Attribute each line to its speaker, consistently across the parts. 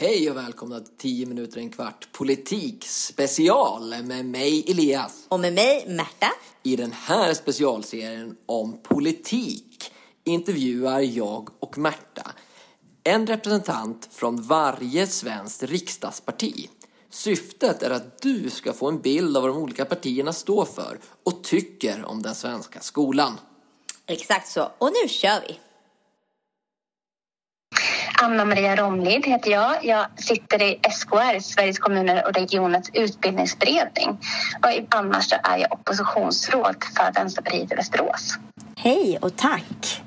Speaker 1: Hej och välkomna till 10 minuter en kvart politik special med mig Elias.
Speaker 2: Och med mig Märta.
Speaker 1: I den här specialserien om politik intervjuar jag och Märta en representant från varje svenskt riksdagsparti. Syftet är att du ska få en bild av vad de olika partierna står för och tycker om den svenska skolan.
Speaker 2: Exakt så. Och nu kör vi.
Speaker 3: Anna Maria Romlid heter jag. Jag sitter i SKR, Sveriges kommuner och regioners utbildningsberedning. Och annars så är jag oppositionsråd för Vänsterpartiet i Västerås.
Speaker 4: Hej och tack!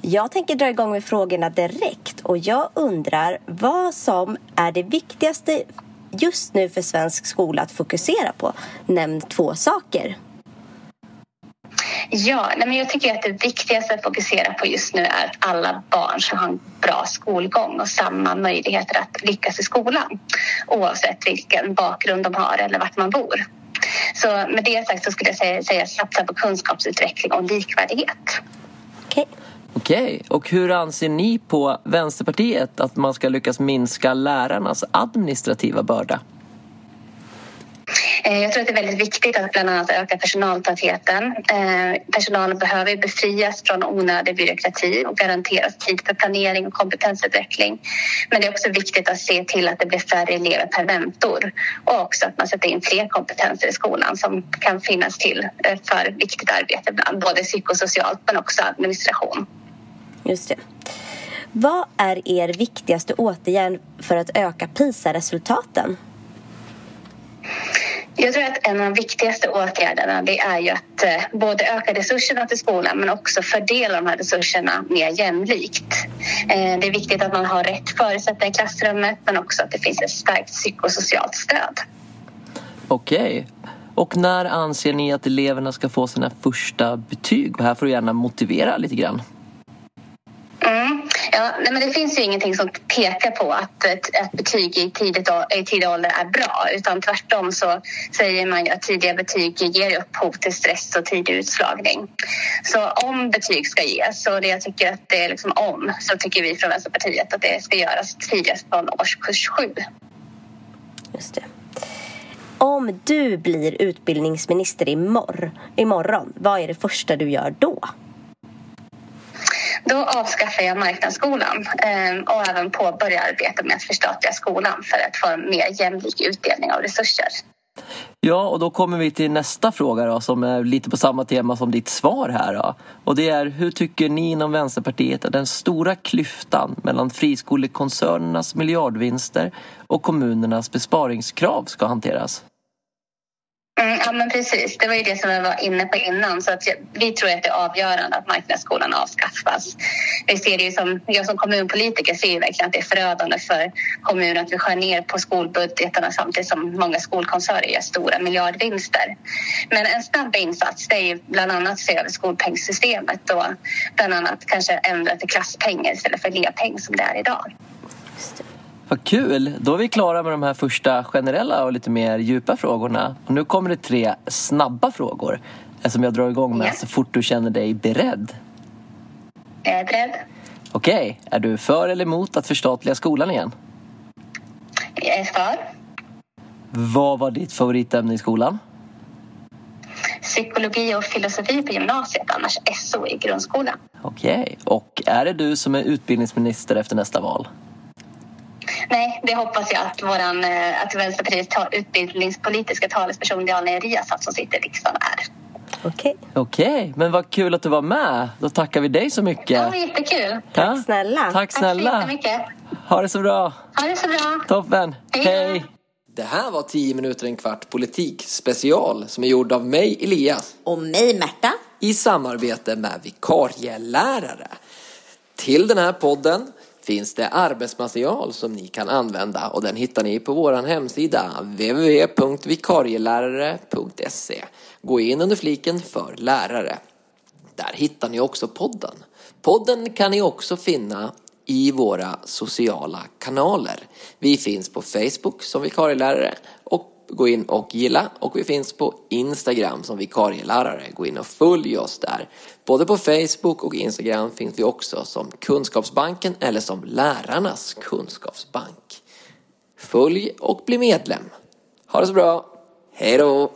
Speaker 4: Jag tänker dra igång med frågorna direkt och jag undrar vad som är det viktigaste just nu för svensk skola att fokusera på. Nämn två saker.
Speaker 3: Ja, nej men jag tycker att det viktigaste att fokusera på just nu är att alla barn ska ha en bra skolgång och samma möjligheter att lyckas i skolan oavsett vilken bakgrund de har eller vart man bor. Så med det sagt så skulle jag säga, säga satsa på kunskapsutveckling och likvärdighet.
Speaker 4: Okej.
Speaker 1: Okej, och hur anser ni på Vänsterpartiet att man ska lyckas minska lärarnas administrativa börda?
Speaker 3: Eh, jag tror att det är väldigt viktigt att bland annat öka personaltätheten. Eh, personalen behöver befrias från onödig byråkrati och garanteras tid för planering och kompetensutveckling. Men det är också viktigt att se till att det blir färre elever per mentor och också att man sätter in fler kompetenser i skolan som kan finnas till eh, för viktigt arbete bland, både psykosocialt men också administration.
Speaker 4: Just det. Vad är er viktigaste åtgärd för att öka PISA-resultaten?
Speaker 3: Jag tror att en av de viktigaste åtgärderna det är ju att eh, både öka resurserna till skolan men också fördela de här resurserna mer jämlikt. Eh, det är viktigt att man har rätt förutsättningar i klassrummet men också att det finns ett starkt psykosocialt stöd.
Speaker 1: Okej. Och när anser ni att eleverna ska få sina första betyg? Och här får du gärna motivera lite grann.
Speaker 3: Mm. Ja, nej, men det finns ju ingenting som pekar på att ett, ett betyg i, tidigt, i tidig ålder är bra utan tvärtom så säger man ju att tidiga betyg ger upphov till stress och tidig utslagning. Så om betyg ska ges, och det jag tycker att det är liksom om, så tycker vi från Vänsterpartiet att det ska göras tidigast från årskurs 7.
Speaker 4: Just det. Om du blir utbildningsminister imorgon, imorgon, vad är det första du gör då?
Speaker 3: Då avskaffar jag marknadsskolan eh, och även påbörjar arbetet med att förstatliga skolan för att få en mer jämlik utdelning av resurser.
Speaker 1: Ja, och då kommer vi till nästa fråga då, som är lite på samma tema som ditt svar här. Då. Och det är, hur tycker ni inom Vänsterpartiet att den stora klyftan mellan friskolekoncernernas miljardvinster och kommunernas besparingskrav ska hanteras?
Speaker 3: Mm, ja, men precis. Det var ju det som jag var inne på innan. Så att jag, vi tror att det är avgörande att marknadsskolan avskaffas. Vi ser det ju som, jag som kommunpolitiker ser ju verkligen att det är förödande för kommunen att vi skär ner på skolbudgetarna samtidigt som många skolkoncerner gör stora miljardvinster. Men en snabb insats det är ju bland annat att se över skolpengssystemet och bland annat kanske ändra till klasspengar istället för elevpeng som det är idag.
Speaker 1: Vad kul! Då är vi klara med de här första generella och lite mer djupa frågorna. Och nu kommer det tre snabba frågor som jag drar igång med
Speaker 3: Ja.
Speaker 1: så fort du känner dig beredd.
Speaker 3: Jag är beredd.
Speaker 1: Okej, är du för eller emot att förstatliga skolan igen?
Speaker 3: Jag är för.
Speaker 1: Vad var ditt favoritämne i skolan?
Speaker 3: Psykologi och filosofi på gymnasiet, annars SO i grundskolan.
Speaker 1: Okej, och är det du som är utbildningsminister efter nästa val?
Speaker 3: Nej, det hoppas jag att, våran, eh, att Vänsterpartiets ta- utbildningspolitiska talesperson Daniel Riazat som sitter i riksdagen är.
Speaker 4: Okej.
Speaker 1: Okej, men vad kul att du var med. Då tackar vi dig så mycket.
Speaker 3: Ja, jättekul.
Speaker 1: Ja,
Speaker 4: snälla.
Speaker 1: Tack
Speaker 3: Tack så
Speaker 1: snälla.
Speaker 3: jättemycket.
Speaker 1: Ha det så bra.
Speaker 3: Ha det så bra.
Speaker 1: Toppen.
Speaker 3: Hej.
Speaker 1: Hej. Det här var 10 minuter en kvart politik special som är gjord av mig Elias
Speaker 2: Och mig Märta.
Speaker 1: i samarbete med vikarielärare. Till den här podden finns det arbetsmaterial som ni kan använda och den hittar ni på vår hemsida www.vikarielärare.se. Gå in under fliken för lärare. Där hittar ni också podden. Podden kan ni också finna i våra sociala kanaler. Vi finns på Facebook som vikarielärare och gå in och gilla och vi finns på Instagram som vikarielärare. Gå in och följ oss där. Både på Facebook och Instagram finns vi också som Kunskapsbanken eller som Lärarnas kunskapsbank. följ och bli medlem. Ha det så bra. Hej då!